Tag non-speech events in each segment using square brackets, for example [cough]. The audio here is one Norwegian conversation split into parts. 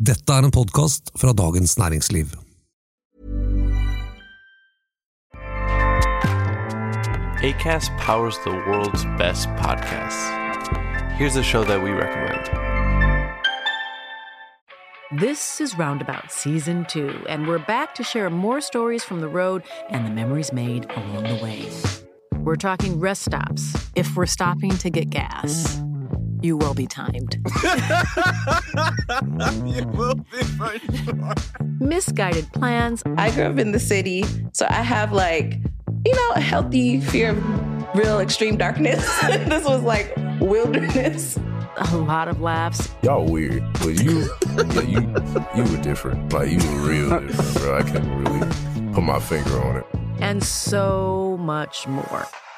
Dette er en podkast fra Dagens Næringsliv. ACAST powers the world's best podcasts. Here's a show that we recommend. This is Roundabout Season 2, and we're back to share more stories from the road and the memories made along the way. We're talking rest stops, if we're stopping to get gas. You will be timed. [laughs] you will be for sure. Misguided plans, I grew up in the city, so I have like, you know, a healthy fear of real extreme darkness. [laughs] this was like wilderness. a lot of laughs, Y'all weird, but you, yeah, you, you were different. Like you were real [laughs] different, bro. I can't really put my finger on it. and so much more.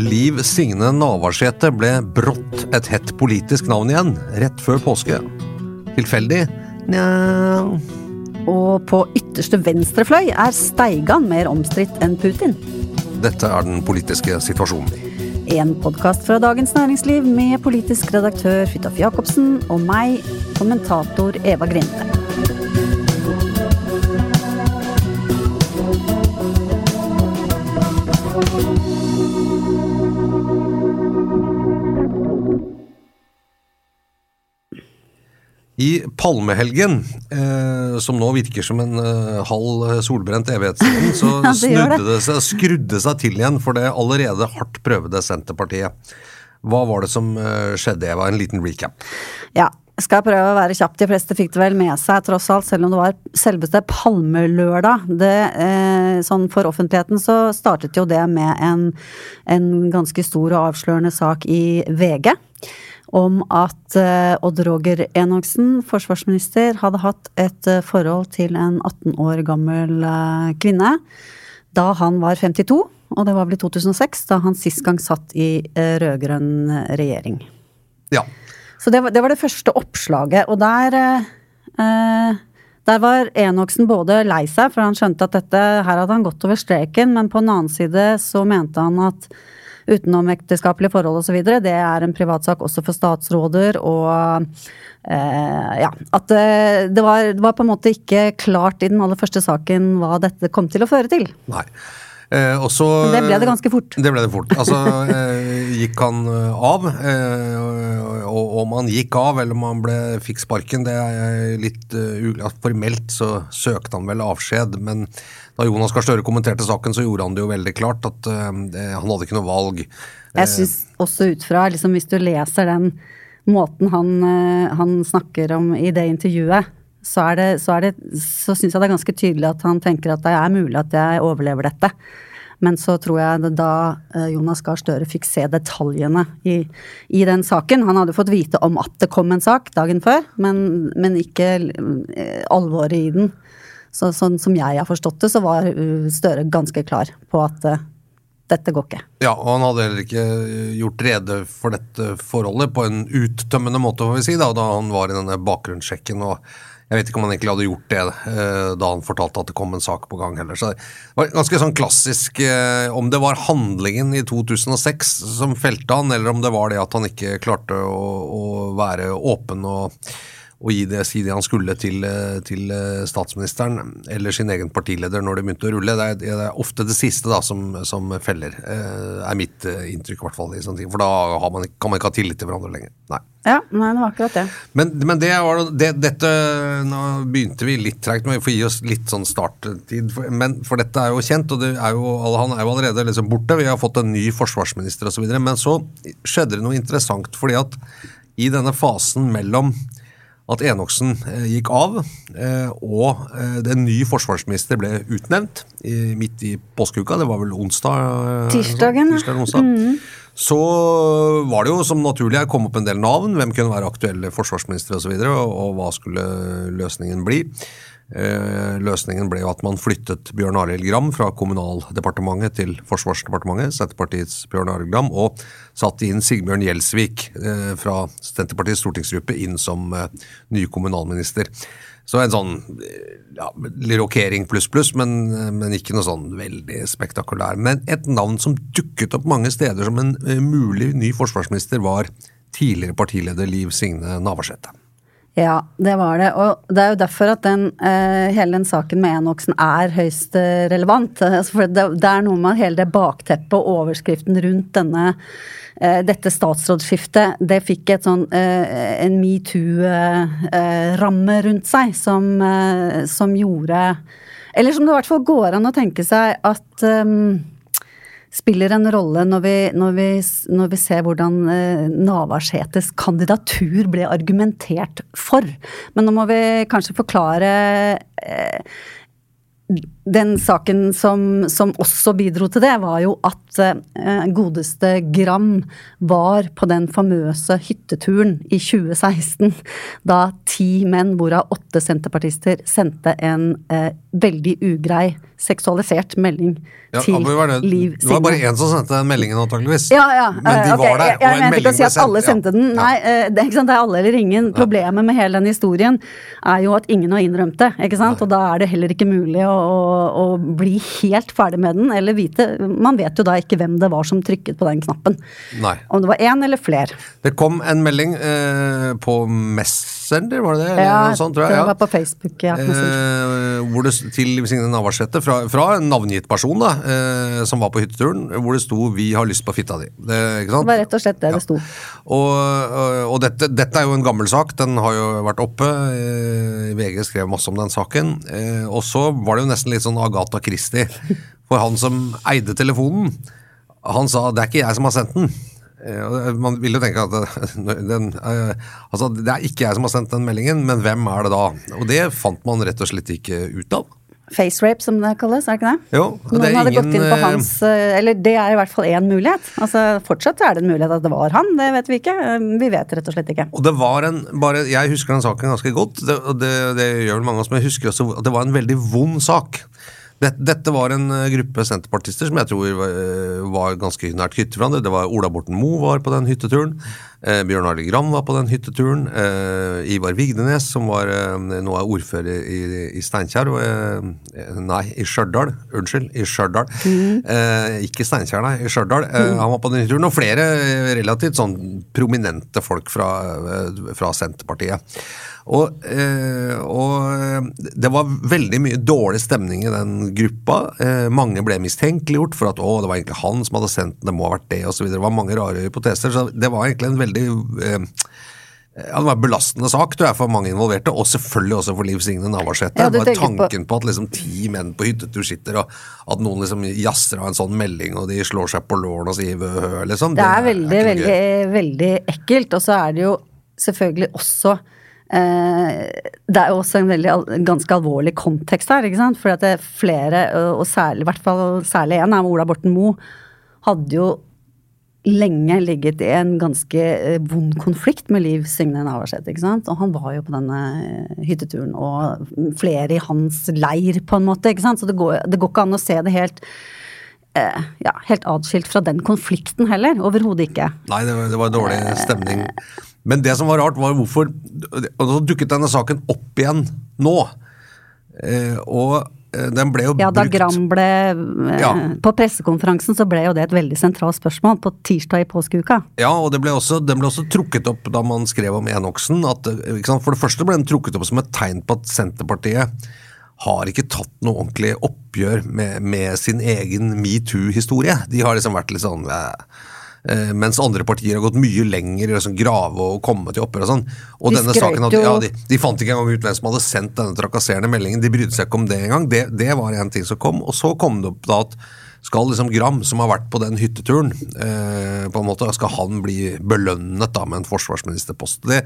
Liv Signe Navarsete ble brått et hett politisk navn igjen, rett før påske. Tilfeldig? Nja Og på ytterste venstre fløy er Steigan mer omstridt enn Putin. Dette er den politiske situasjonen. En podkast fra Dagens Næringsliv med politisk redaktør Fridtjof Jacobsen og meg, kommentator Eva Grinde. I palmehelgen, eh, som nå virker som en eh, halv solbrent evighet siden, så [laughs] Ja, det det seg, skrudde seg til igjen for det allerede hardt prøvede Senterpartiet. Hva var det som eh, skjedde, Eva? En liten recap. Ja, skal jeg prøve å være kjapp. De fleste fikk det vel med seg, tross alt, selv om det var selveste palmelørdag. Det, eh, sånn for offentligheten så startet jo det med en, en ganske stor og avslørende sak i VG. Om at eh, Odd Roger Enoksen, forsvarsminister, hadde hatt et eh, forhold til en 18 år gammel eh, kvinne da han var 52. Og det var vel i 2006, da han sist gang satt i rød-grønn regjering. Ja. Så det var, det var det første oppslaget, og der eh, eh, Der var Enoksen både lei seg, for han skjønte at dette, her hadde han gått over streken, men på den annen side så mente han at utenomekteskapelige forhold osv., det er en privatsak også for statsråder, og eh, ja At det, det, var, det var på en måte ikke klart i den aller første saken hva dette kom til å føre til. Nei. Eh, også, det ble det ganske fort. Det ble det fort. Altså, eh, gikk han eh, av, eh, og om han gikk av eller om han ble, fikk sparken, det er litt uh. Formelt så søkte han vel avskjed, men da Jonas Gahr Støre kommenterte saken, så gjorde han det jo veldig klart at uh, han hadde ikke noe valg. Jeg syns også ut fra, liksom, hvis du leser den måten han, eh, han snakker om i det intervjuet, så, er det, så, er det, så syns jeg det er ganske tydelig at han tenker at det er mulig at jeg overlever dette. Men så tror jeg da eh, Jonas Gahr Støre fikk se detaljene i, i den saken Han hadde fått vite om at det kom en sak dagen før, men, men ikke eh, alvoret i den. Så, sånn som jeg har forstått det, så var eh, Støre ganske klar på at uh, dette går ikke. Ja, og han hadde heller ikke eh, gjort rede for dette forholdet på en uttømmende måte, får vi si, da, da han var i denne bakgrunnssjekken. og jeg vet ikke om han egentlig hadde gjort det da han fortalte at det kom en sak på gang heller. Så det var ganske sånn klassisk Om det var handlingen i 2006 som felte han, eller om det var det at han ikke klarte å, å være åpen og, og gi det, si det han skulle til, eh, til eh, statsministeren eller sin egen partileder når det begynte å rulle. Det er, det er ofte det siste da som, som feller, eh, er mitt inntrykk. i hvert fall For da har man, kan man ikke ha tillit til hverandre lenger. Nei. Ja, nei, det var akkurat det. Men, men det var det, dette Nå begynte vi litt treigt, men vi får gi oss litt sånn starttid. For, men, for dette er jo kjent, og det er jo, han er jo allerede liksom borte. Vi har fått en ny forsvarsminister osv. Men så skjedde det noe interessant, fordi at i denne fasen mellom at Enoksen eh, gikk av, eh, og den nye ny forsvarsminister ble utnevnt midt i påskeuka. Det var vel onsdag? eh, Tirsdagen, ja. tirsdag onsdag. Mm. Så var det jo som naturlig her kom opp en del navn. Hvem kunne være aktuelle forsvarsministre osv., og, så videre, og, og hva skulle løsningen bli. Eh, løsningen ble jo at man flyttet Bjørn Arild Gram fra Kommunaldepartementet til Forsvarsdepartementet, Senterpartiets Bjørn Arild Gram, og satte inn Sigbjørn Gjelsvik eh, fra Senterpartiets stortingsgruppe inn som eh, ny kommunalminister. Så en sånn ja, rokering pluss pluss, men, men, ikke noe sånn veldig spektakulær. Men et navn som dukket opp mange steder som en mulig ny forsvarsminister, var tidligere partileder Liv Signe Navarsete. Ja, det var det. Og det er jo derfor at den, eh, hele den saken med Enoksen er høyst uh, relevant. [laughs] Altså, for det, det, er noe med hele det bakteppet og overskriften rundt denne, eh, dette statsrådsskiftet. Det fikk sånn, en metoo-ramme rundt seg som, som, gjorde Eller som det i hvert fall går an å tenke seg at um, spiller en rolle når vi, når vi, når vi ser hvordan eh, Navarsetes kandidatur ble argumentert for. Men nå må vi kanskje forklare eh, den saken som, som, også bidro til det, var jo at eh, godeste Gram var på den famøse hytteturen i 2016, da ti menn, hvorav åtte senterpartister, sendte en eh, veldig ugrei seksualisert melding ja, til det, Liv Signe. Det var bare én som sendte den meldingen, antakeligvis. Ja, ja, Men de okay, var der, og en melding ble sendt. Jeg mente ikke å si at alle sendte den. Nei, eh, det, er alle eller ingen. Problemet med hele den historien er jo at ingen har innrømt det. ikke sant? Og da er det heller ikke mulig å, å, å bli helt ferdig med den, eller vite Man vet jo da ikke hvem det var som trykket på den knappen. Nei. Om det var én eller fler. Det kom en melding eh, på Messenger, var det det? Ja, sånt, det var på Facebook. ja. Eh, hvor det, til Signe Navarsete fra, fra, en navngitt person da, eh, som var på hytteturen, hvor det sto 'Vi har lyst på fitta di'. Det, det var rett og slett det ja. det sto. Og, og dette, dette, er jo en gammel sak. Den har jo vært oppe. Eh, VG skrev masse om den saken. Eh, og så var det jo nesten litt sånn Agatha Christie. For han som eide telefonen, han sa 'det er ikke jeg som har sendt den'. Eh, man vil jo tenke at den, altså, det er ikke jeg som har sendt den meldingen, men hvem er det da? Og det fant man rett og slett ikke ut av. Facerape, som det kalles, er det ikke det? Jo, Noen det hadde ingen, gått inn på hans Eller det er i hvert fall én mulighet. Altså Fortsatt er det en mulighet at det var han, det vet vi ikke. Vi vet rett og slett ikke. Og det var en, bare, Jeg husker den saken ganske godt, det, det, det gjør vel mange av oss, men jeg husker også at det var en veldig vond sak. Dette var en eh, gruppe senterpartister som jeg tror eh, var ganske nært knyttet hverandre. Det var Ola Borten Moe var på den hytteturen. Eh, Bjørn Arild Gram var på den hytteturen. Eh, Ivar Vigdenes, som var, eh, nå er ordfører i, i Steinkjer eh, Nei, i Stjørdal. Unnskyld, i Stjørdal. Mm. ikke Steinkjer, nei, i Stjørdal. Mm. Han var på den hytteturen. Og flere relativt sånn prominente folk fra, fra Senterpartiet. Og, eh, og, det var veldig mye dårlig stemning i den gruppa. Eh, mange ble mistenkeliggjort for at å, det var egentlig han som hadde sendt den, det må ha vært det, osv. Det var mange rare hypoteser. Så det var egentlig en veldig eh, ja, Det var en belastende sak tror jeg, for mange involverte, og selvfølgelig også for Liv Signe Navarsete. Ja, det var tanken på, på at liksom ti menn på hyttetur sitter, og at noen liksom jazzer av en sånn melding, og de slår seg på lårene og sier vøhø, liksom. Det er veldig, er veldig, veldig ekkelt. Og så er det jo selvfølgelig også Eh, det er jo også en veldig, ganske alvorlig kontekst her, ikke sant. For at det er flere, og særlig, i hvert fall særlig én, Ola Borten Moe, hadde jo lenge ligget i en ganske eh, vond konflikt med Liv Signe Navarsete. ikke sant? Og han var jo på denne eh, hytteturen, og flere i hans leir, på en måte. ikke sant? Så det går, det går ikke an å se det helt ja, helt atskilt fra den konflikten heller. Overhodet ikke. Nei, det var, det var dårlig stemning. Men det som var rart, var hvorfor Og så dukket denne saken opp igjen nå. Eh, og eh, den ble jo ja, brukt Da Gram ble eh, ja. På pressekonferansen så ble jo det et veldig sentralt spørsmål på tirsdag i påskeuka. Ja, og det ble også, den ble også trukket opp da man skrev om Enoksen. At, For det første ble den trukket opp som et tegn på at Senterpartiet har ikke tatt noe ordentlig oppgjør med, med sin egen metoo-historie. De har liksom vært litt sånn eh, Eh, mens andre partier har gått mye lenger i å liksom grave og komme til opphør og sånn. Og de denne saken, ja, de, de, fant ikke engang ut hvem som hadde sendt denne trakasserende meldingen. De brydde seg ikke om det engang. Det, det var en ting som kom. Og så kom det opp da at skal liksom Gram, som har vært på den hytteturen, eh, på en måte, skal han bli belønnet da med en forsvarsministerpost? Det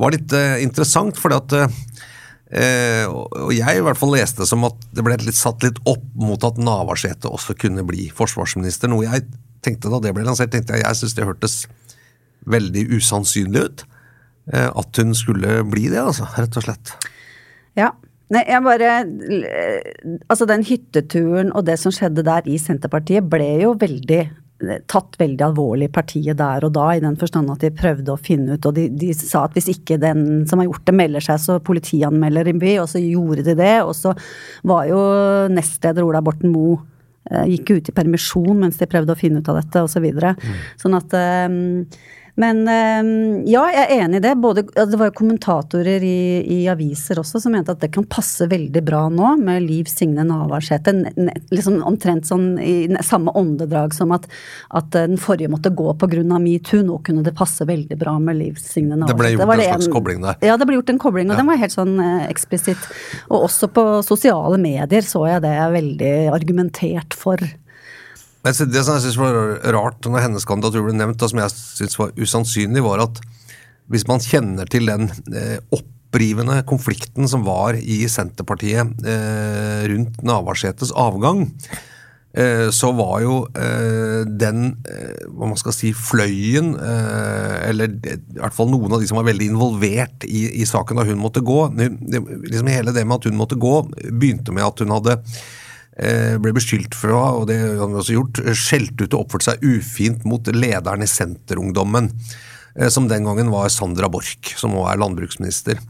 var litt eh, interessant, fordi at eh, og jeg i hvert fall leste som at det ble litt satt litt opp mot at Navarsete også kunne bli forsvarsminister, noe jeg tenkte da det ble lansert, tenkte jeg jeg syns det hørtes veldig usannsynlig ut. eh, At hun skulle bli det, altså, rett og slett. Ja. Nei, jeg bare Altså, den hytteturen og det som skjedde der i Senterpartiet, ble jo veldig tatt veldig alvorlig partiet der og da, i den forstand at de prøvde å finne ut, og de, de sa at hvis ikke den som har gjort det, melder seg, så politianmelder de, og så gjorde de det. Og så var jo nestleder Ola Borten Moe gikk ut i permisjon mens de prøvde å finne ut av dette, osv. Så videre. sånn at eh, men eh, ja, jeg er enig i det. Både, det var jo kommentatorer i, i, aviser også som mente at det kan passe veldig bra nå med Liv Signe Navarsete. Liksom omtrent sånn i samme åndedrag som at, at den forrige måtte gå pga. metoo. Nå kunne det passe veldig bra med Liv Signe Navarsete. Det ble gjort det en slags kobling der. Ja, det ble gjort en kobling, og ja. den var helt sånn eh, eksplisitt. Og også på sosiale medier så jeg det veldig argumentert for. Det som jeg synes var rart når hennes kandidatur ble nevnt, og som jeg synes var usannsynlig, var at hvis man kjenner til den eh, opprivende konflikten som var i Senterpartiet eh, rundt Navarsetes avgang, eh, så var jo den, hva man skal si, fløyen, eller i hvert fall noen av de som var veldig involvert i, i saken da hun måtte gå liksom Hele det med at hun måtte gå, begynte med at hun hadde ble beskyldt for å ha, og det han også gjort, skjelt ut og oppført seg ufint mot lederen i Senterungdommen, eh, som den gangen var Sandra Borch, som nå er landbruksminister.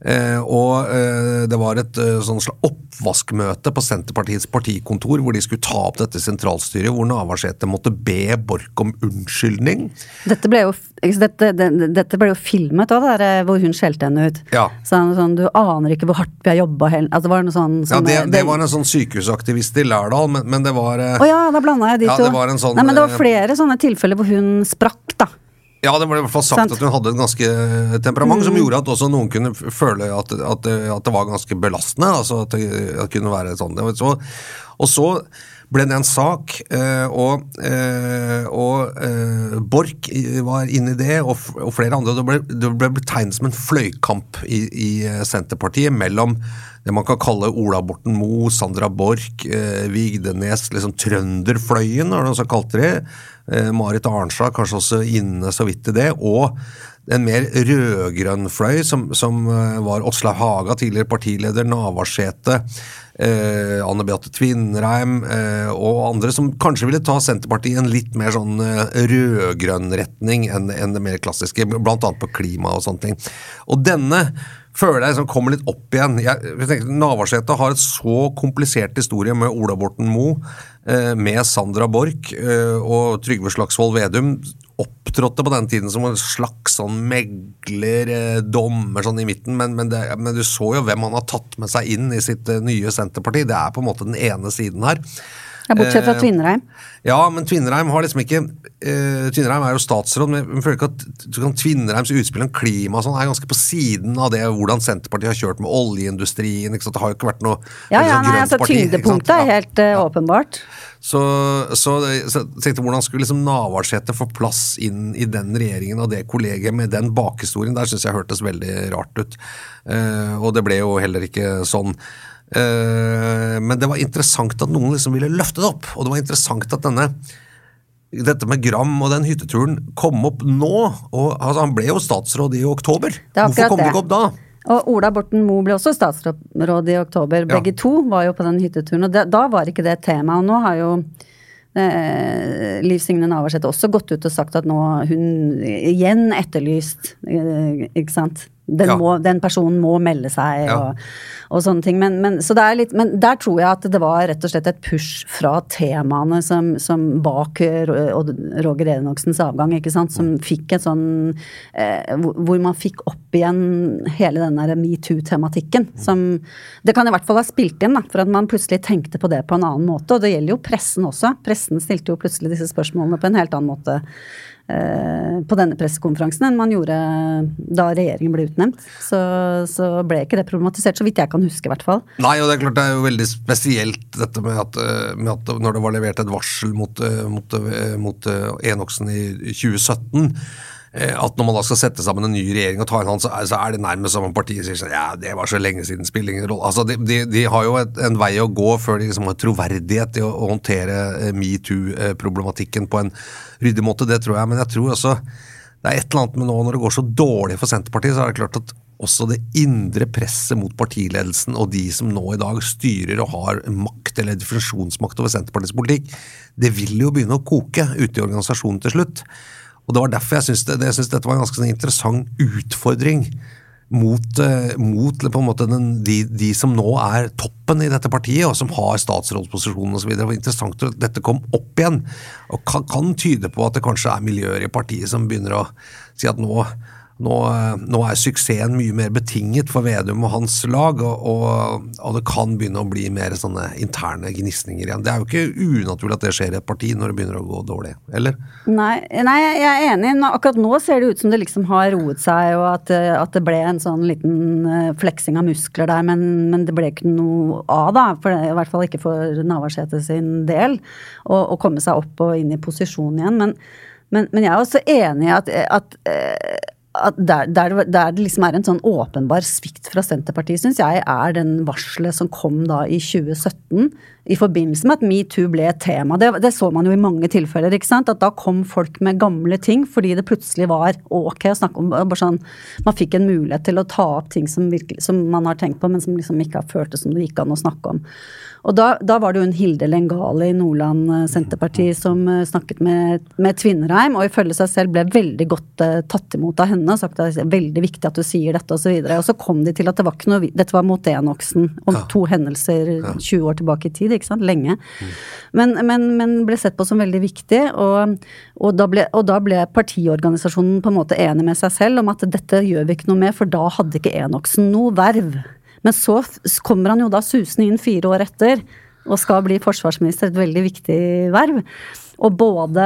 Eh, og eh, det var et eh, sånn oppvaskmøte på Senterpartiets partikontor hvor de skulle ta opp dette sentralstyret, hvor Navarsete måtte be Borch om unnskyldning. Dette ble jo, dette, det, dette ble jo filmet òg, hvor hun skjelte henne ut. Ja. Sånn, sånn, du aner ikke hvor hardt vi har jobba altså, det sånn, Ja, det, det, var en sånn sykehusaktivist i Lærdal, men, men det var Å oh, ja, da blanda jeg de ja, to. Sånn, Nei, men det var flere sånne tilfeller hvor hun sprakk, da. Ja, det ble i hvert fall sagt Sant. at hun hadde et ganske temperament mm. som gjorde at også noen kunne føle at, at, at det var ganske belastende. altså At det, at det kunne være sånn. Så, og så ble det en sak, eh, og, eh, og eh, Borch var inne i det, og, flere andre. Det ble, det ble betegnet som en fløykamp i, i Senterpartiet mellom det man kan kalle Ola Borten Moe, Sandra Borch, Vigdenes, liksom trønderfløyen, var det noen som kalte det. Marit Arnstad kanskje også inne så vidt i det. Og en mer rød-grønn fløy, som, som eh, var Åslaug Haga, tidligere partileder, Navarsete, eh, Anne Beate Tvinnereim eh, og andre, som kanskje ville ta Senterpartiet i en litt mer sånn eh, rød-grønn retning enn, enn det mer klassiske, blant annet på klima og sånne ting. Og denne føler jeg liksom kommer litt opp igjen. Jeg, jeg Navarsete har et så komplisert historie med Ola Borten Moe, eh, med Sandra Borch eh, og Trygve Slagsvold Vedum. Opptrådte på den tiden som en slags sånn megler, eh, dommer sånn i midten, men, men, det, men, du så jo hvem han har tatt med seg inn i sitt eh, nye Senterparti. Det er på en måte den ene siden her. Ja, Bortsett fra eh, Tvinnereim. Ja, men Tvinnereim har liksom ikke Tvinnereim er jo statsråd, men jeg føler ikke at Tvinnereims utspill om klima sånn er ganske på siden av det hvordan Senterpartiet har kjørt med oljeindustrien. Det har jo ikke vært noe Ja, ja, nei, altså Tyngdepunktet er helt uh, ja. Så, så, så tenkte jeg hvordan skulle liksom Navarsete få plass inn i den regjeringen og det kollegiet med den bakhistorien? Der syns jeg hørtes veldig rart ut. Uh, og det ble jo heller ikke sånn. Uh, men det var interessant at noen liksom ville løfte det opp, og det var interessant at denne dette med Gram og den hytteturen kom opp nå. og altså, Han ble jo statsråd i oktober. Hvorfor kom det ikke opp da? Og Ola Borten Moe ble også statsråd i oktober. Begge ja. to var jo på den hytteturen. Og det, da var ikke det tema. Og nå har jo eh, Liv Signe Navarsete også gått ut og sagt at nå hun igjen etterlyst, eh, ikke sant den, ja. må, den, personen må melde seg ja. og, og, sånne ting. Men, men, så litt, men, der tror jeg at det var rett og slett et push fra temaene som, som bak Roger Enoksens avgang, ikke sant, som fikk et sånn eh, Hvor man fikk opp igjen hele den der metoo-tematikken. Som Det kan i hvert fall ha spilt inn, da, for at man plutselig tenkte på det på en annen måte. Og det gjelder jo pressen også. Pressen stilte jo plutselig disse spørsmålene på en helt annen måte på denne pressekonferansen enn man gjorde da regjeringen ble utnevnt. Så, så, ble ikke det problematisert, så vidt jeg kan huske i hvert fall. Nei, og det er klart det er jo veldig spesielt dette med at, eh, med at når det var levert et varsel mot, eh, mot, mot Enoksen i 2017 eh, at når man da skal sette sammen en ny regjering og ta inn han, så er, så er det nærmest som om partiet sier sånn Ja, det var så lenge siden, spiller ingen rolle. Altså, de, de, de har jo et, en vei å gå før de liksom har troverdighet i å, å håndtere eh, metoo-problematikken på en ryddig måte. Det tror jeg. Men jeg tror også det er et eller annet med nå når det går så dårlig for Senterpartiet, så er det klart at også det indre presset mot partiledelsen og de som nå i dag styrer og har makt eller definisjonsmakt over Senterpartiets politikk, det vil jo begynne å koke ute i organisasjonen til slutt. Og Det var derfor jeg syns det, det, dette var en ganske sånn interessant utfordring mot, uh, mot på en måte den, de, de, som nå er toppen i dette partiet, og som har statsrådsposisjonen osv. Det var interessant at dette kom opp igjen, og kan, kan tyde på at det kanskje er miljøer i partiet som begynner å si at nå nå, nå, er suksessen mye mer betinget for Vedum og hans lag, og, og, det kan begynne å bli mer sånne interne gnisninger igjen. Det er jo ikke unaturlig at det skjer i et parti når det begynner å gå dårlig, eller? Nei, nei jeg er enig. Akkurat nå ser det ut som det liksom har roet seg, og at, at det ble en sånn liten eh, fleksing av muskler der, men, men det ble ikke noe av, da. For, I hvert fall ikke for Navarsete sin del, å komme seg opp og inn i posisjon igjen. Men, men, men jeg er også enig i at, at eh, der, der, der, det liksom er en sånn åpenbar svikt fra Senterpartiet, syns jeg, er den varselet som kom da i 2017 i forbindelse med at metoo ble et tema. Det, det, så man jo i mange tilfeller. ikke sant? At da kom folk med gamle ting fordi det plutselig var ok å snakke om bare sånn, Man fikk en mulighet til å ta opp ting som, virkelig, som man har tenkt på, men som liksom ikke har føltes som det gikk an å snakke om. Og da, da, var det jo en Hilde Lengali i Nordland eh, Senterparti som eh, snakket med, med Tvinnereim, og ifølge seg selv ble veldig godt uh, tatt imot av henne og sagt at det er veldig viktig at du sier dette osv. Og, så og så kom de til at det var ikke noe Dette var mot Enoksen om ja. to hendelser ja. 20 år tilbake i tid, ikke sant. Lenge. Mm. Men, men, men, ble sett på som veldig viktig, og, og, da ble, og da ble partiorganisasjonen på en måte enig med seg selv om at dette gjør vi ikke noe med, for da hadde ikke Enoksen noe verv. Men så kommer han jo da susende inn fire år etter og skal bli forsvarsminister, et veldig viktig verv. Og både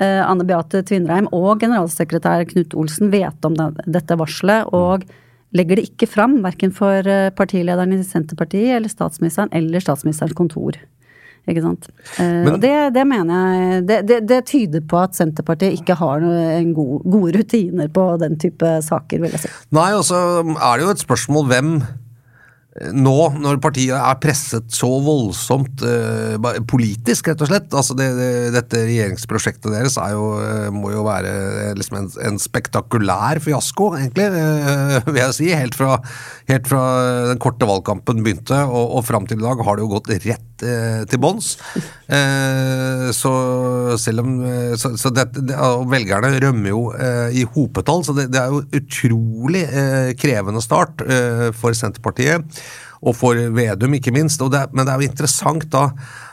eh, Anne Beate Tvinnereim og generalsekretær Knut Olsen vet om dette varselet, og legger det ikke fram, verken for eh, partilederen i Senterpartiet eller statsministeren eller statsministerens kontor. Ikke sant. Eh, Men, og det, det, mener jeg det, det, det, tyder på at Senterpartiet ikke har noen gode, gode rutiner på den type saker, vil jeg si. Nei, og så er det jo et spørsmål hvem nå, når partiet er presset så voldsomt eh, politisk, rett og slett altså det, det, Dette regjeringsprosjektet deres jo, uh, må jo være uh, liksom en, en, spektakulær fiasko, egentlig, vil jeg si. Helt fra, helt fra, den korte valgkampen begynte og, og fram til i dag har det jo gått rett til bunns. så selv om så, så det, Velgerne rømmer jo i hopetall, så det, er jo utrolig krevende start for Senterpartiet og for Vedum, ikke minst. Det, men det er jo interessant da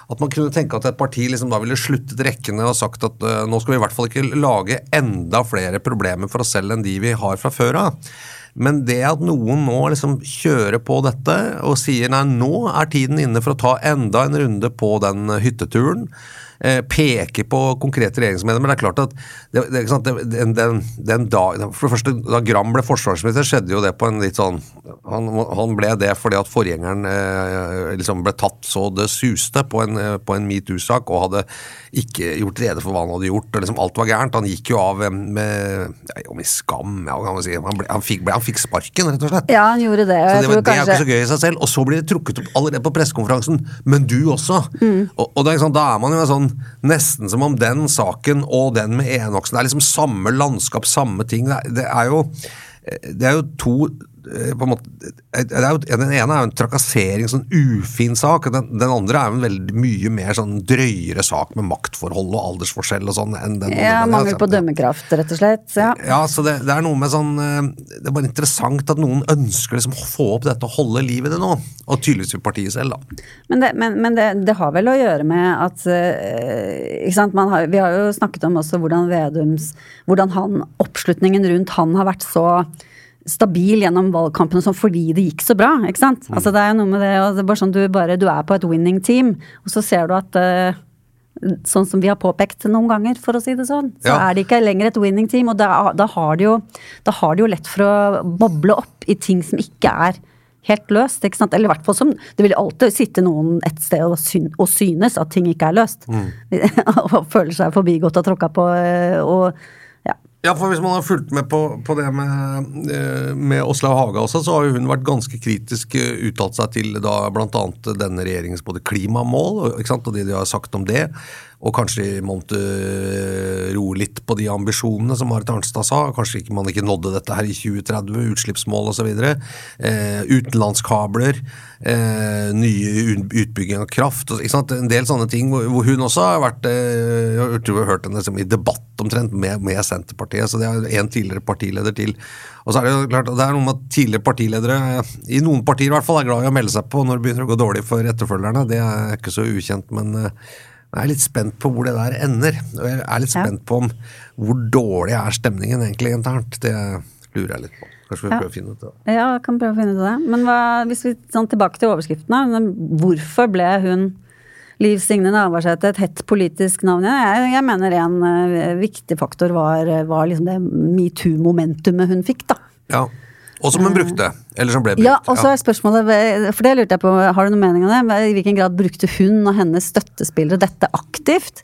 at man kunne tenke at et parti liksom da ville sluttet rekkene og sagt at uh, nå skal vi i hvert fall ikke lage enda flere problemer for oss selv enn de vi har fra før av. Men det at noen nå liksom kjører på dette og sier nei, nå er tiden inne for å ta enda en runde på den hytteturen eh, peker på konkrete regjeringsmedlemmer. Det er klart at det, det, den, den, den dag, For det første, da Gram ble forsvarsminister, skjedde jo det på en litt sånn Han, han ble det fordi at forgjengeren eh, liksom ble tatt så det suste på en, eh, på en metoo-sak, og hadde ikke gjort rede for hva han hadde gjort. og liksom Alt var gærent. Han gikk jo av eh, med ja, med skam, ja, kan man si. Han, ble, han, fikk, ble, han, fikk, sparken, rett og slett. Ja, han gjorde det. Så det, det, er ikke så gøy i seg selv. Og så blir det trukket opp allerede på pressekonferansen. Men du også! Mm. Og, og er da er man jo sånn Nesten som om den saken og den med Enoksen er liksom samme landskap, samme ting. Det er, det jo det er jo to Eh, på en måte, jo, Den ene er jo en trakassering, sånn ufin sak. Den, den, andre er jo en veldig mye mer sånn drøyere sak med maktforhold og aldersforskjell og sånn. enn den Ja, Mangel på dømmekraft, rett og slett. Ja, ja så det, det, er noe med sånn eh, Det er bare interessant at noen ønsker liksom å få opp dette og holde liv i det nå. Og tydeligvis jo partiet selv, da. Men, det, men, men det, har vel å gjøre med at eh, ikke sant, har, Vi har jo snakket om også hvordan Vedums Hvordan han, oppslutningen rundt han har vært så stabil gjennom valgkampen sånn fordi det gikk så bra. ikke sant? Mm. Altså Det er jo noe med det, det er bare sånn du, bare, du er på et winning team, og så ser du at uh, Sånn som vi har påpekt noen ganger, for å si det sånn, så ja. er det ikke lenger et winning team. Og da, da, har det jo, da har de jo lett for å boble opp i ting som ikke er helt løst. ikke sant? Eller i hvert fall som Det vil alltid sitte noen et sted og, syn, og synes at ting ikke er løst. Mm. [laughs] og føler seg forbigått og tråkka på. Eh, og Ja, for hvis man har fulgt med på, på det med, eh, med Åslaug Haga også, så har jo hun vært ganske kritisk eh, uttalt seg til da bl.a. denne regjeringens både klimamål ikke sant, og det de har sagt om det, og kanskje måtte eh, roe litt på de ambisjonene som Marit Arnstad sa. Kanskje ikke man ikke nådde dette her i 2030, utslippsmål osv. Eh, utenlandskabler, eh, nye utbygging av kraft. Ikke sant? En del sånne ting hvor, hvor hun også har vært eh, Jeg har hørt- hørt henne liksom, i debatt omtrent med, med Senterpartiet, så det er en tidligere partileder til. Og så er Det jo klart, det er noe med at tidligere partiledere, i noen partier i hvert fall, er glad i å melde seg på når det begynner å gå dårlig for etterfølgerne. Det er ikke så ukjent, men eh, jeg er litt spent på hvor det der ender. Og jeg er litt spent på om hvor dårlig er stemningen egentlig internt. Det lurer jeg litt på. Kanskje vi Ja. prøver å finne ut det. Ja, kan prøve å finne ut av det. Men hva, hvis vi sånn tilbake til overskriftene. Hvorfor ble hun Liv Signe Navarsete et hett politisk navn? Jeg, jeg mener en uh, viktig faktor var, var liksom det metoo-momentumet hun fikk, da. Ja. Og som hun brukte. Eller som ble brukt. Ja, og så er spørsmålet, for det lurte jeg på, har du noen mening om det? I hvilken grad brukte hun og hennes støttespillere dette aktivt?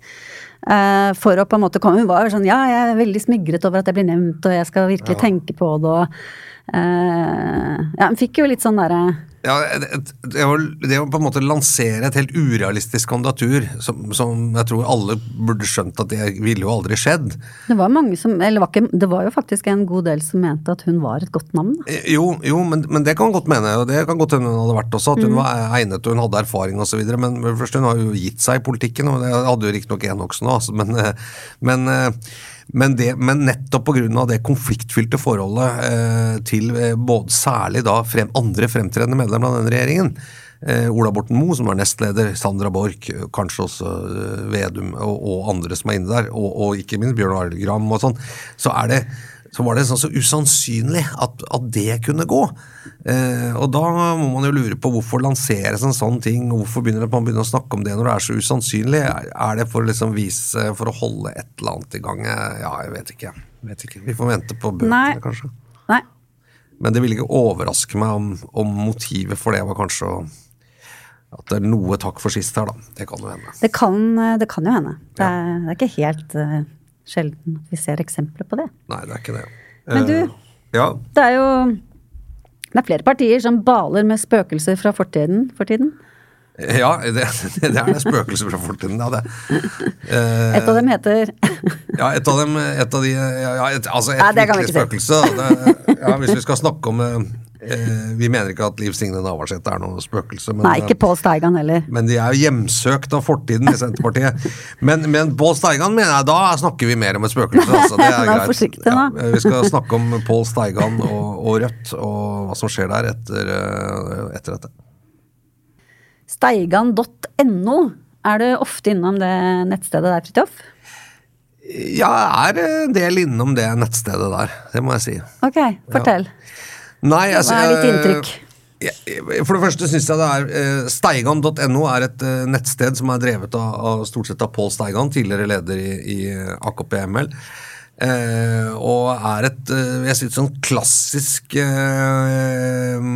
Eh, for å på en måte komme Hun var jo sånn ja, jeg er veldig smigret over at jeg blir nevnt, og jeg skal virkelig tenke på det, og eh, Ja, hun fikk jo litt sånn derre Ja, det, det, å, det å på en måte lansere et helt urealistisk kandidatur, som, som jeg tror alle burde skjønt at det ville jo aldri skjedd. Det var mange som Eller var ikke, det var jo faktisk en god del som mente at hun var et godt navn. Da. Eh, Jo, jo men, men det kan godt mene, og det kan godt hende hun hadde vært også, at hun var egnet og hun hadde erfaring osv. Men først, hun har jo gitt seg i politikken, og det hadde jo riktignok Enoksen òg, altså, men, eh, men, eh, men, det, men nettopp pga. det konfliktfylte forholdet eh, til eh, både, særlig da frem, andre fremtredende medlemmer av denne regjeringen, eh, Ola Borten Moe, som var nestleder, Sandra Borch, eh, kanskje også eh, Vedum og, og andre som er inne der, og, og ikke minst Bjørn Arild Gram og sånn, så er det så var det sånn så usannsynlig at, at det kunne gå. Eh, og da må man jo lure på hvorfor lanseres en sånn ting, og hvorfor begynner man begynner å snakke om det når det er så usannsynlig? Er er det for å liksom vise, for å holde et eller annet i gang? Ja, jeg vet ikke. Jeg vet ikke. Vi får vente på bøkene, kanskje. Nei. Men det ville ikke overraske meg om, om motivet for det var kanskje å at det er noe takk for sist her, da. Det kan jo hende. Det kan, det kan jo hende. Det er, det er ikke helt eh, sjelden at vi ser eksempler på det. Nei, det er ikke det. Men du- uh, Ja, Det er jo det er flere partier som baler med spøkelser fra fortiden for tiden. ja [laughs] det, det er det spøkelser fra fortiden. Ja, det. Eh, Et av dem heter [laughs] Ja, et av dem et av de, ja, et, Altså, et Nei, virkelig spøkelse. Det, ja, hvis vi skal snakke om eh, eh, Vi mener ikke at Liv Signe Navarsete er noe spøkelse, men, Nei, ikke Pål Steigan heller. men de er jo hjemsøkt av fortiden i Senterpartiet. Men, men Pål Steigan mener jeg, da snakker vi mer om et spøkelse. Altså, det er [laughs] Vær greit. Ja, vi skal snakke om Pål Steigan og, og Rødt, og hva som skjer der etter, eh, etter dette. Steigan.no. Er du ofte innom det nettstedet der, Fridtjof? Ja, jeg er en del innom det nettstedet der, det må jeg si. Ok, fortell. Nei, altså, Hva er ditt inntrykk? For det første syns jeg det er eh, Steigan.no er et eh, nettsted som er drevet av, av stort sett av Pål Steigan, tidligere leder i, i AKP-ML. Eh, og er et eh, jeg synes, sånn klassisk eh,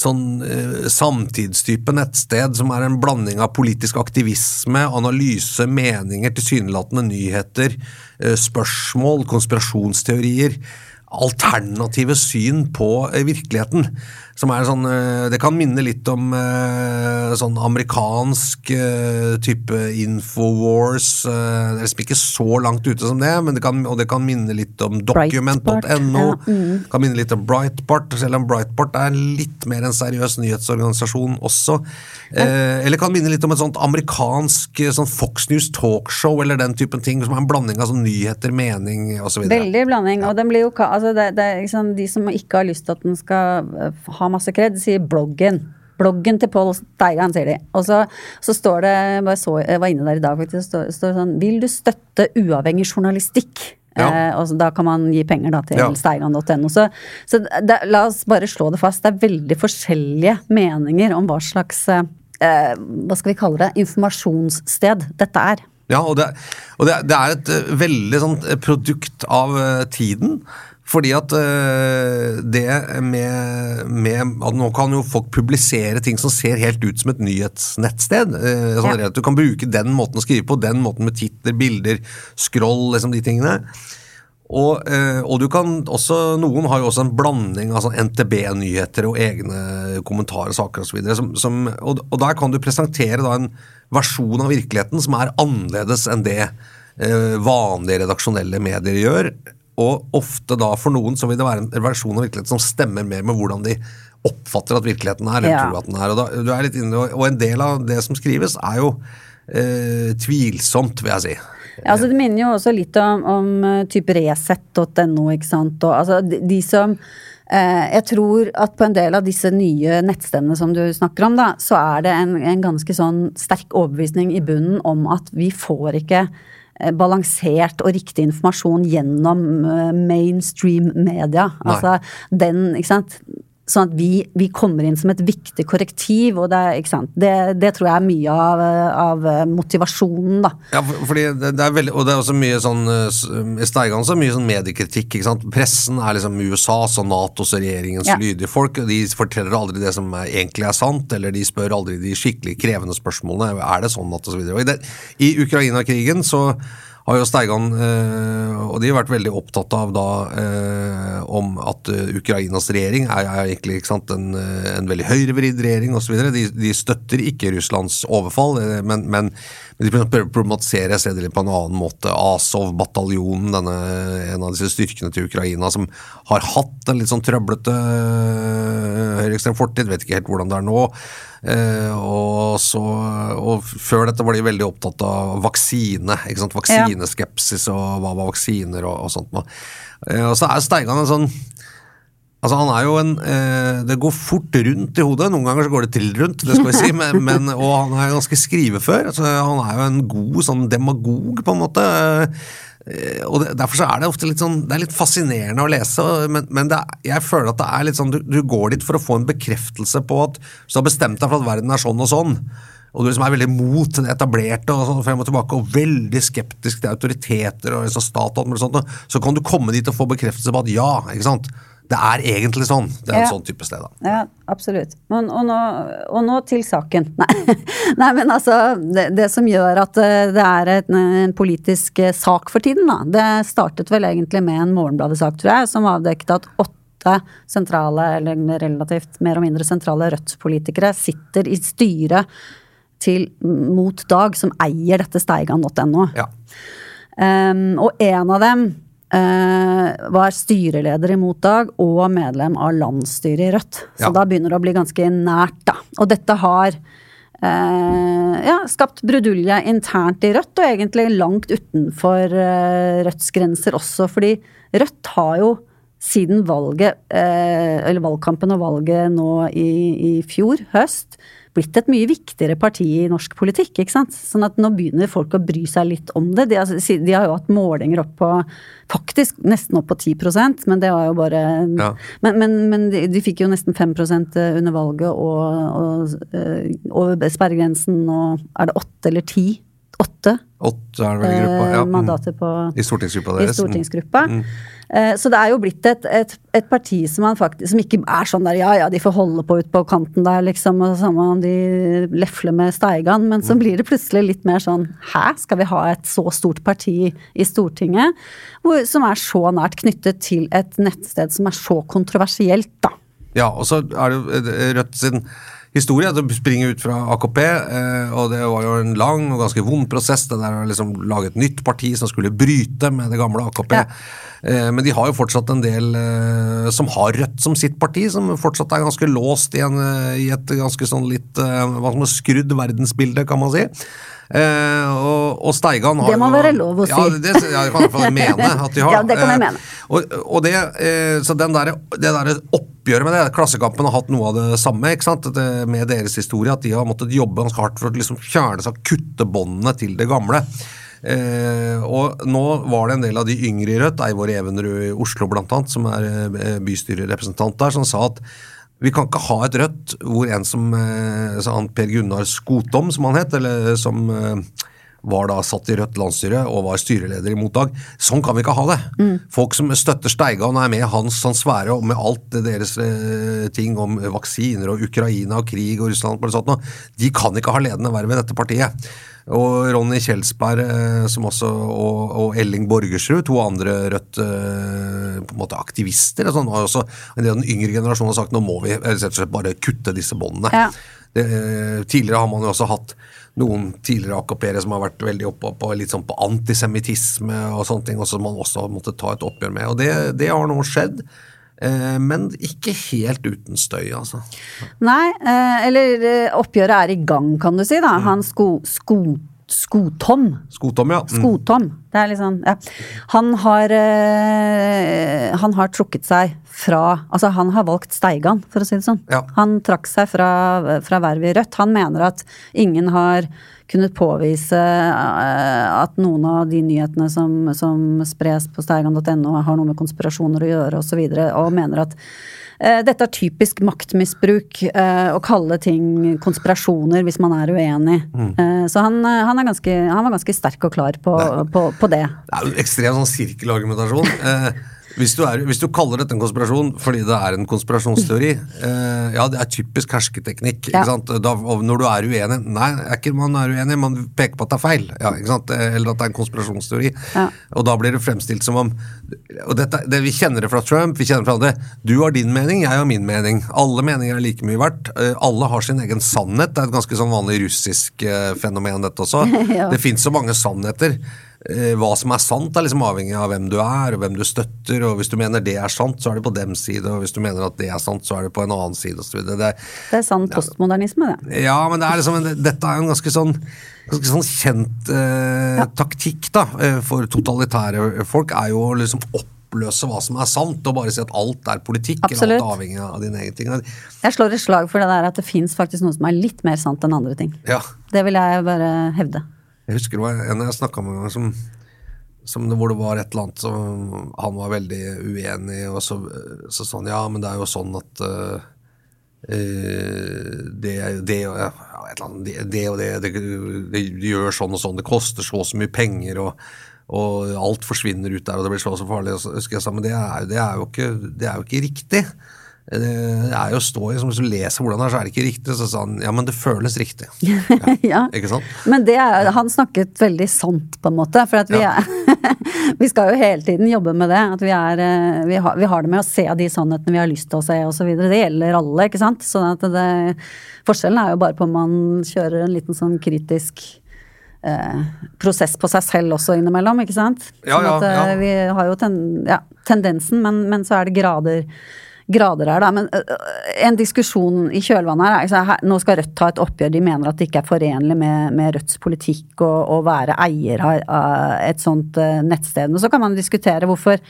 sånn eh, samtidstype nettsted som er en blanding av politisk aktivisme, analyse, meninger, tilsynelatende nyheter, eh, spørsmål, konspirasjonsteorier. Alternative syn på eh, virkeligheten. Som er sånn eh, Det kan minne litt om eh, sånn amerikansk eh, type Infowars. Det er liksom ikke så langt ute som det, men det kan, og det kan minne litt om document.no. ja, mm. Kan minne litt om Breitbart, selv om Breitbart er litt mer en seriøs nyhetsorganisasjon også. Eh, eller kan minne litt om et sånt amerikansk sånn Fox News talkshow eller den typen ting, som er en blanding av sånn nyheter, mening osv. Veldig blanding. Og den blir jo, altså det, det liksom de som ikke har lyst til at den skal eh, ha masse kred, sier bloggen. Bloggen til Pål Steigan, sier de. Og så, så står det, så, jeg var inne der i dag faktisk, står, står det sånn Vil du støtte uavhengig journalistikk? Ja. Eh, og så, da kan man gi penger da, til Ja. steigan.no. Så, så det, la oss bare slå det fast. Det er veldig forskjellige meninger om hva slags eh, eh, hva skal vi kalle det, informasjonssted dette er. Ja, og det, og det, det er et eh, veldig sånn eh, produkt av eh, tiden. Fordi at øh, det med, med at Nå kan jo folk publisere ting som ser helt ut som et nyhetsnettsted. Øh, sånn Ja. at Du kan bruke den måten å skrive på, den måten med titler, bilder, scroll, liksom de tingene. Og, øh, og du kan også, noen har jo også en blanding av sånn NTB-nyheter og egne kommentarer, saker osv. Og, og, og der kan du presentere da en versjon av virkeligheten som er annerledes enn det vanlige redaksjonelle medier gjør. Og ofte da for noen så vil det være en versjon av virkeligheten som stemmer mer med hvordan de oppfatter at virkeligheten er, eller Ja. tror at den er. Og, da, du er litt inne, og en del av det som skrives, er jo eh, tvilsomt, vil jeg si. Ja, altså Det minner jo også litt om, om eh, type resett.no, ikke sant. Og, altså, de, de som eh, Jeg tror at på en del av disse nye nettstedene som du snakker om, da, så er det en, en ganske sånn sterk overbevisning i bunnen om at vi får ikke balansert og riktig informasjon gjennom eh, mainstream media. Altså den, ikke sant. Sånn at vi, vi kommer inn som et viktig korrektiv, og det? Det, det tror jeg er mye av, av motivasjonen, da. Ja, for, fordi det, det er veldig, og det er også mye sånn I Steigan så er mye sånn mediekritikk. ikke sant? Pressen er liksom USAs og Natos og regjeringens Ja. lydige folk. og De forteller aldri det som er, egentlig er sant, eller de spør aldri de skikkelig krevende spørsmålene. Er det sånn at og så videre. Og I, I Ukraina-krigen så har jo Steigan, eh, og de har vært veldig opptatt av da eh, om at eh, Ukrainas regjering er, er egentlig sant, en, en veldig høyrevridd regjering osv. De, de støtter ikke Russlands overfall, men, men, men de prøver å problematisere jeg ser det litt på en annen måte. Azov-bataljonen, en av disse styrkene til Ukraina, som har hatt en litt sånn trøblete høyreekstrem fortid, vet ikke helt hvordan det er nå. Eh, og, så, og før dette var de veldig opptatt av vaksine. ikke sant? Vaksineskepsis og hva var vaksiner og, og sånt. noe. Eh, og så er Steigan en sånn Altså han er jo en, eh, Det går fort rundt i hodet. Noen ganger så går det til rundt, det skal vi si, men, [laughs] men, og han er ganske skrivefør. Altså, han er jo en god sånn demagog, på en måte. Eh, og Derfor så er det ofte litt sånn Det er litt fascinerende å lese, men, men er, jeg føler at det er litt sånn du, du går dit for å få en bekreftelse på at du har bestemt deg for at verden er sånn og sånn, og du liksom er veldig mot det etablerte og sånn frem og tilbake, og veldig skeptisk til autoriteter og liksom stat og alt mulig så kan du komme dit og få bekreftelse på at ja, ikke sant. Det er egentlig sånn. Det er en sånn type sted, da. Ja, absolutt. Og, og, nå, og nå til saken. [laughs] Nei, Nei men altså, det, det som gjør at eh, det er en, en politisk eh, sak for tiden, da, det startet vel egentlig med en Morgenbladet-sak, tror jeg, som avdekket at åtte sentrale, eller relativt mer og mindre sentrale Rødt-politikere sitter i styret til Mot Dag, som eier dette steigan.no. Ja. Um, og en av dem var styreleder i Motdag og medlem av landsstyret i Rødt. Så Ja. da begynner det å bli ganske nært, da. Og dette har eh, ja, skapt brudulje internt i Rødt, og egentlig langt utenfor eh, Rødts grenser også. Fordi Rødt har jo siden valget, eh, eller valgkampen og valget nå i, i fjor høst, blitt et mye viktigere parti i norsk politikk. ikke sant? Sånn at nå begynner folk å bry seg litt om det. De, har- de har jo hatt målinger opp på faktisk nesten opp på 10% men det var jo bare Ja. Men, men, men de, de fikk jo nesten 5% under valget, og, og eh, over sperregrensen og er det åtte eller ti? Åtte Åtte er det vel gruppa. eh, Ja. mm. mandater på I stortingsgruppa i deres. stortingsgruppa. Eh, Så det er jo blitt et, et, et parti som, man faktisk, som ikke er sånn der ja ja, de får holde på ut på kanten der, liksom, og samme om de lefler med Steigan, men Mm. så blir det plutselig litt mer sånn hæ, skal vi ha et så stort parti i Stortinget, hvor, som er så nært knyttet til et nettsted som er så kontroversielt, da. Ja, og så er det eh, Rødt sin historie. at Det springer ut fra AKP, eh, og det var jo en lang og ganske vond prosess. Det der å liksom lage et nytt parti som skulle bryte med det gamle AKP. Ja. Eh, men de har jo fortsatt en del eh, som har Rødt som sitt parti, som fortsatt er ganske låst i, en, eh, i et ganske sånn litt eh, hva som er skrudd verdensbilde, kan man si. Eh, og, og Steigan har Det må være lov å Ja, si. det, ja, det kan jeg i hvert fall mene at de [laughs] har. Ja, det kan jeg Eh, mene. og, og det, eh, så den der, det der oppgjøret med det, Klassekampen har hatt noe av det samme ikke sant? Det, med deres historie, at de har måttet jobbe ganske hardt for å liksom fjerne seg, kutte båndene til det gamle. Eh, og nå var det en del av de yngre i Rødt, Eivor Evenrud i Oslo annet, som er eh, bystyrerepresentant der, som sa at vi kan ikke ha et Rødt hvor en som eh, Per Gunnar Skotom, som han het, eller som eh, var da satt i Rødt landsstyre og var styreleder i Mottak. Sånn kan vi ikke ha det. Folk som støtter Steigan er med hans ansvære og med alt det deres eh, ting om vaksiner og Ukraina og krig og Russland og sånt, noe, de kan ikke ha ledende verv i dette partiet. Og Ronny Kjelsberg eh, som også, og, og Elling Borgersrud, to andre Rødt eh, på en måte aktivister. Sånn, og også en del av den yngre generasjonen har sagt nå må vi eh, bare kutte disse båndene. Ja. Det, tidligere har man jo også hatt noen tidligere AKP-ere som har vært veldig oppe på, litt sånn på antisemittisme og sånne ting, og som man også måtte ta et oppgjør med. Og det, det har nå skjedd. Eh, men ikke helt uten støy, altså. Nei, eh, eller eh, oppgjøret er i gang, kan du si. da. Han sko, sko, Skotom. Skotom, ja. Mm. Skotom. Det er sånn, ja. Han har, øh, han har trukket seg fra Altså, han har valgt Steigan, for å si det sånn. Ja. Han trakk seg fra, fra vervet i Rødt. Han mener at ingen har kunnet påvise eh, at noen av de nyhetene som, som spres på steigan.no har noe med konspirasjoner å gjøre, osv., og, så videre, og mener at eh, dette er typisk maktmisbruk, eh, å kalle ting konspirasjoner hvis man er uenig. Mm. så han, han, er ganske, han var ganske sterk og klar på, på, på det. Det er jo ekstrem sånn sirkelargumentasjon. Hvis, du er, hvis du kaller dette en konspirasjon fordi det er en konspirasjonsteori [laughs] eh, Ja, det er typisk hersketeknikk. Ja. Da, når du er uenig Nei, er ikke man er uenig, man peker på at det er feil. Ja? Eh, Eller at det er en konspirasjonsteori. Ja. Og da blir det fremstilt som om og dette, det, Vi kjenner det fra Trump, vi kjenner det fra andre. Du har din mening, jeg har min mening. Alle meninger er like mye verdt. Eh, Alle har sin egen sannhet. Det er et ganske sånn vanlig russisk eh, fenomen, dette også. [laughs] Det fins så mange sannheter. Eh, Hva som er sant, er liksom avhengig av hvem du er og hvem du støtter. og Hvis du mener det er sant, så er det på dems side, og hvis du mener at det er sant, så er det på en annen side. Og så det, Det er sann postmodernisme, det. ja, men det er liksom, dette er en ganske sånn, ganske sånn kjent eh, taktikk da, eh, for totalitære folk, er jo å liksom oppløse hva som er sant, og bare si at alt er politikk, eller Absolutt. alt er avhengig av dine egne ting. Jeg slår et slag for det der at det fins faktisk noe som er litt mer sant enn andre ting. Ja, Det vil jeg bare hevde. Jeg husker det var en jeg snakka med en gang som, som det, hvor det var et eller annet som han var veldig uenig i, og så sa han ja, men det er jo sånn at eh, det, det, ja, annet, det og det, det, det gjør sånn og sånn, det koster så og så mye penger, og, og alt forsvinner ut der, og det blir så og så farlig. Og så husker jeg sa, men det er, det er, jo, ikke, det er jo ikke riktig. Det er jo stå i, som Hvis du leser hvordan det er, så er det ikke riktig. Så sa han ja, men det føles riktig. [laughs] ja. Ikke sant? Men det er, han snakket veldig sant, på en måte. For at vi, Ja. er, [laughs] vi skal jo hele tiden jobbe med det. At vi, er, eh, vi, har, vi har det med å se de sannhetene vi har lyst til å se osv. Det gjelder alle, ikke sant. Sånn at det, forskjellen er jo bare på om man kjører en liten sånn kritisk eh, prosess på seg selv også innimellom, ikke sant. Ja, sånn ja, at eh, ja. vi har jo ten, ja, tendensen, men, men så er det grader. Grader her, da. Men en diskusjon i kjølvannet her er altså, her, Nå skal Rødt ta et oppgjør. De mener at det ikke er forenlig med, med Rødts politikk å, være eier av, et sånt nettsted. Men så kan man diskutere hvorfor,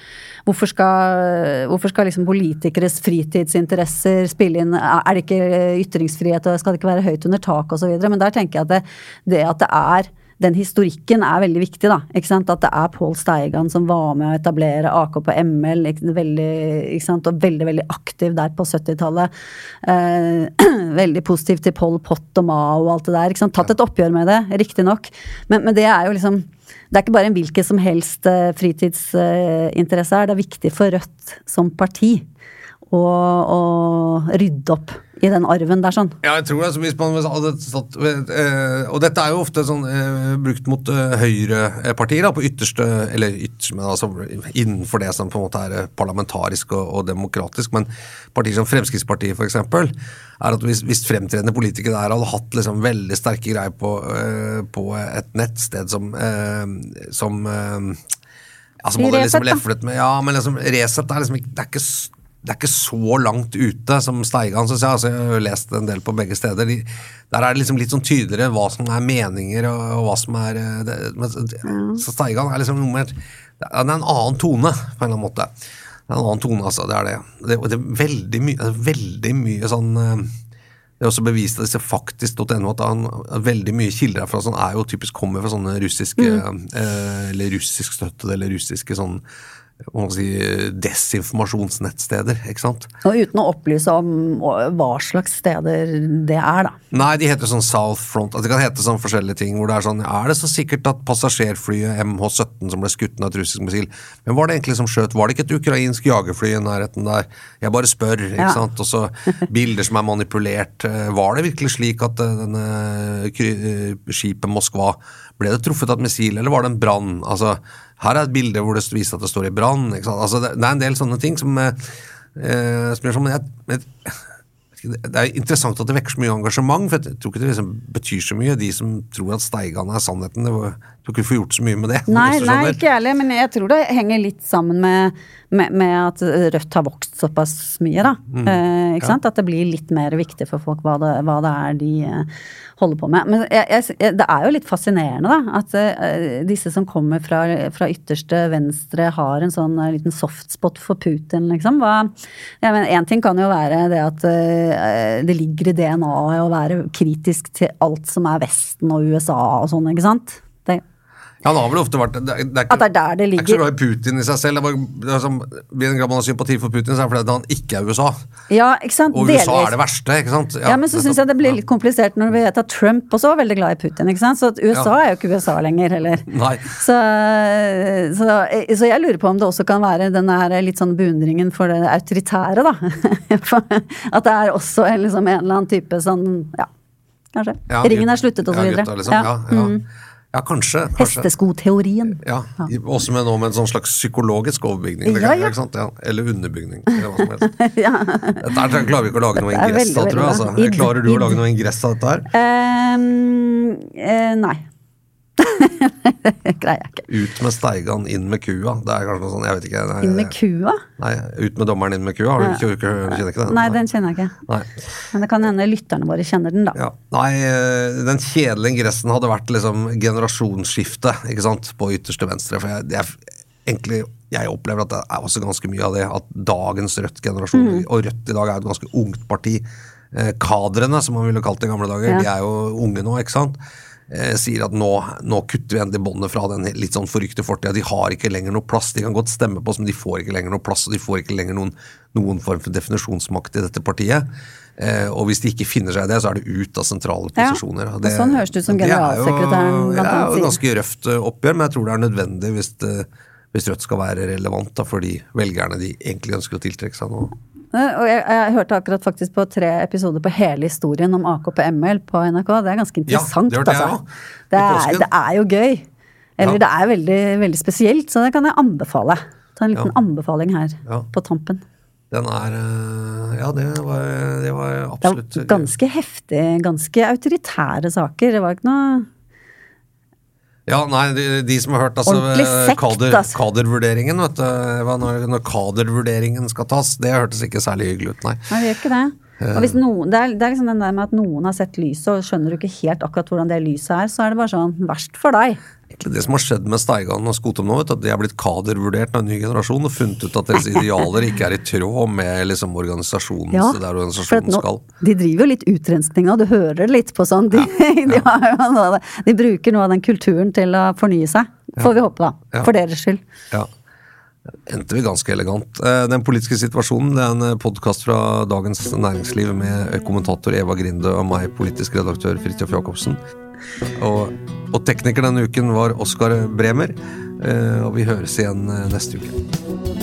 hvorfor skal, hvorfor skal liksom politikeres fritidsinteresser spille inn Er det ikke ytringsfrihet og skal det ikke være høyt under tak osv.? Men der tenker jeg at det, det at det er den historikken er veldig viktig, da. Ikke sant? At det er Pål Steigan som var med å etablere AK på ML, ikke, veldig, ikke sant? og veldig veldig aktiv der på 70-tallet. Eh, [clears throat] veldig positiv til Pol Pot og Mao og alt det der. Ikke sant? Tatt et oppgjør med det, riktignok. Men, men det er jo liksom det er ikke bare en hvilken som helst eh, fritidsinteresse her, det er viktig for Rødt som parti å, å rydde opp i den arven der, sånn. Ja, jeg tror det. altså, Hvis man hadde satt, eh, og dette er jo ofte sånn eh, brukt mot eh, høyrepartier, da, på ytterste Eller ytterste, men altså innenfor det som på en måte er parlamentarisk og, og demokratisk. Men partier som Fremskrittspartiet, f.eks., er at hvis, hvis fremtredende politikere der hadde hatt liksom veldig sterke greier på, på et nettsted som, som Altså, hadde liksom leflet med Ja, men liksom, Resett er liksom ikke Det er ikke det er ikke så langt ute som Steigan, syns jeg. Altså, jeg har lest en del på begge steder. De, der er det liksom litt sånn tydeligere hva som er meninger, og, og hva som er eh, det, men, Så Steigan er liksom noe mer Det er en annen tone, på en eller annen måte. Det er en annen tone, altså. Det er det. Det, det er veldig mye, veldig mye sånn eh, det er også bevist av disse faktisk.no at han, veldig mye kilder herfra sånn, er jo typisk kommer fra sånne russiske eh, eller russiskstøttede eller russiske sånn si, desinformasjonsnettsteder, ikke sant. Og uten å opplyse om hva slags steder det er, da. Nei, de heter sånn South Front. Altså, det kan hete sånn forskjellige ting. hvor det Er sånn, er det så sikkert at passasjerflyet MH17 som ble skutt av et russisk missil Men var det egentlig som skjøt? Var det ikke et ukrainsk jagerfly i nærheten der? Jeg bare spør. ikke Ja. sant? Og så bilder som er manipulert. Eh, Var det virkelig slik at eh, denne eh, skipet Moskva ble det truffet av et missil, eller var det en brann? Altså, her er et bilde hvor det viser at det står i brann. Altså, det, det er en del sånne ting som, eh, eh, som gjør sånn, men jeg, men det er interessant at det vekker så mye engasjement, for jeg tror ikke det liksom betyr så mye. De som tror at Steigan er sannheten, det var, jeg tror ikke vi får gjort så mye med det. Nei, nei, ikke jeg heller, men jeg tror det henger litt sammen med, med, med at Rødt har vokst såpass mye, da. Mm. Eh, ikke sant? At det blir litt mer viktig for folk hva det, hva det er de eh, holder på med. Men jeg, jeg, det er jo litt fascinerende, da, at uh, disse som kommer fra, fra ytterste venstre har en sånn uh, liten softspot for Putin, liksom. Hva, Én ting kan jo være det at uh, det ligger i DNA-et å være kritisk til alt som er Vesten og USA og sånn, ikke sant. Det, Han har vel ofte vært det, er- det er ikke, At det er der det Jeg er ikke så glad i Putin i seg selv. Det det er I grad man har sympati for Putin, så er det fordi han ikke er USA. Ja, ikke sant? Og USA er det verste, ikke sant? Ja, men så syns jeg det blir litt komplisert når vi vet at Trump også var veldig glad i Putin. ikke sant? Så USA Ja. er jo ikke USA lenger heller. Nei. Så, så, så jeg lurer på om det også kan være den her litt sånn beundringen for det autoritære, da. [laughs] At det er også en, liksom, en eller annen type sånn Ja, kanskje. Ja, Ringen er sluttet, og så videre. gutta, liksom. Ja, ja. mm. Ja, kanskje. kanskje. Hesteskoteorien. Ja, ja. også med nå med en sånn slags psykologisk overbygning. Ja, ja. Ja, eller underbygning. Eller hva som helst. [laughs] Dette her klarer vi ikke å lage noe ingress av, tror jeg. Altså. Klarer du å lage noe ingress av dette her? Um, uh, nei. [laughs] det greier jeg ikke. Ut med Steigan, inn med kua. Det er kanskje noe sånn, jeg vet ikke. Nei, Inn med kua? Nei, ut med dommeren, inn med kua. Har du ikke, ikke, kjenner ikke den? Nei, den kjenner jeg ikke. Nei. Men det kan hende lytterne våre kjenner den, da. Ja. Nei, eh, den kjedelige ingressen hadde vært liksom generasjonsskifte, ikke sant, på ytterste venstre. For jeg, jeg, egentlig, jeg opplever at det er også ganske mye av det at dagens Rødt-generasjon, Mm. og Rødt i dag er et ganske ungt parti, eh, kadrene, som man ville kalt det i gamle dager, Ja. de er jo unge nå, ikke sant? Eh, sier at nå, nå kutter vi endelig båndet fra den litt sånn forrykte fortida. De har ikke lenger noe plass. De kan godt stemme på oss, men de får ikke lenger noe plass, og de får ikke lenger noen, noen form for definisjonsmakt i dette partiet. Eh, og hvis de ikke finner seg i det, så er det ut av sentrale Ja, posisjoner. og sånn høres det ut som generalsekretæren blant annet generalsekretæren Det er jo sier. ganske røft eh, oppgjør, men jeg tror det er nødvendig hvis, det, hvis Rødt skal være relevant da, for de velgerne de egentlig ønsker å tiltrekke seg nå. Eh, Og jeg, jeg hørte akkurat faktisk på tre episoder på hele historien om AKP-ML på NRK. Det er ganske Ja, interessant, det altså. Det er, det er jo gøy. Eller Ja. det er veldig, veldig spesielt, så det kan jeg anbefale. Ta en liten Ja. anbefaling her Ja. på tampen. Den er eh, Ja, det var, det var Det absolutt er ganske heftig, ganske autoritære saker. Det var ikke noe Ja, nei, de, de som har hørt altså, eh, sekt, kader, altså. kadervurderingen, vet du. Når, når kadervurderingen skal tas, det hørtes ikke særlig hyggelig ut, nei. Nei, det gjør ikke det. Og hvis noen, det, er, det er liksom den der med at noen har sett lyset, og skjønner du ikke helt akkurat hvordan det lyset er, så er det bare sånn verst for deg. Det som har skjedd med Steigan og Skotum nå, vet du, at de er blitt kadervurdert av en ny generasjon og funnet ut at deres idealer ikke er i tråd med liksom, organisasjonen Ja, der organisasjonen nå, skal. de driver jo litt utrenskning nå, du hører litt på sånn. De, [laughs] de, noe av det. de bruker noe av den kulturen til å fornye seg, får vi håpe da. Ja. For deres skyld. Ja. Endte vi ganske elegant. Eh, Den politiske situasjonen det er en podkast fra Dagens Næringsliv med kommentator Eva Grinde og meg, politisk redaktør Fridtjof Jacobsen. Og, og tekniker denne uken var Oskar Bremer. eh, Og vi høres igjen eh, neste uke.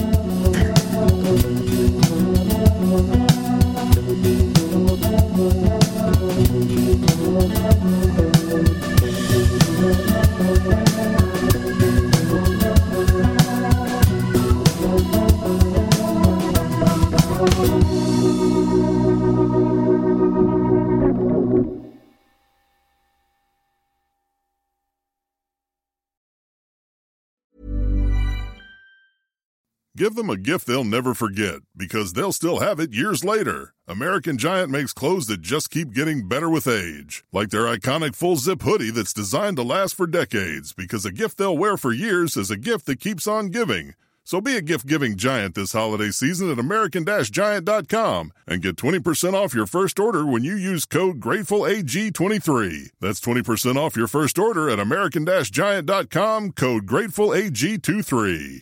Give them a gift they'll never forget because they'll still have it years later. American Giant makes clothes that just keep getting better with age, like their iconic full zip hoodie that's designed to last for decades because a gift they'll wear for years is a gift that keeps on giving. So be a gift giving giant this holiday season at American Giant.com and get 20% off your first order when you use code GratefulAG23. That's 20% off your first order at American Giant.com, code GratefulAG23.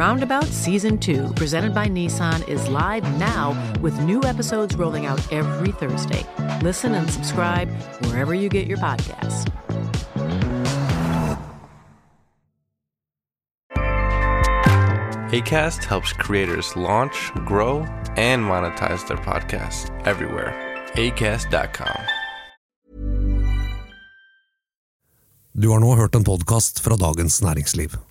Roundabout Season 2, presented by Nissan, is live now with new episodes rolling out every Thursday. Listen and subscribe wherever you get your podcasts. ACAST helps creators launch, grow, and monetize their podcasts everywhere. ACAST.com. Du har nå hørt en podkast fra Dagens Næringsliv.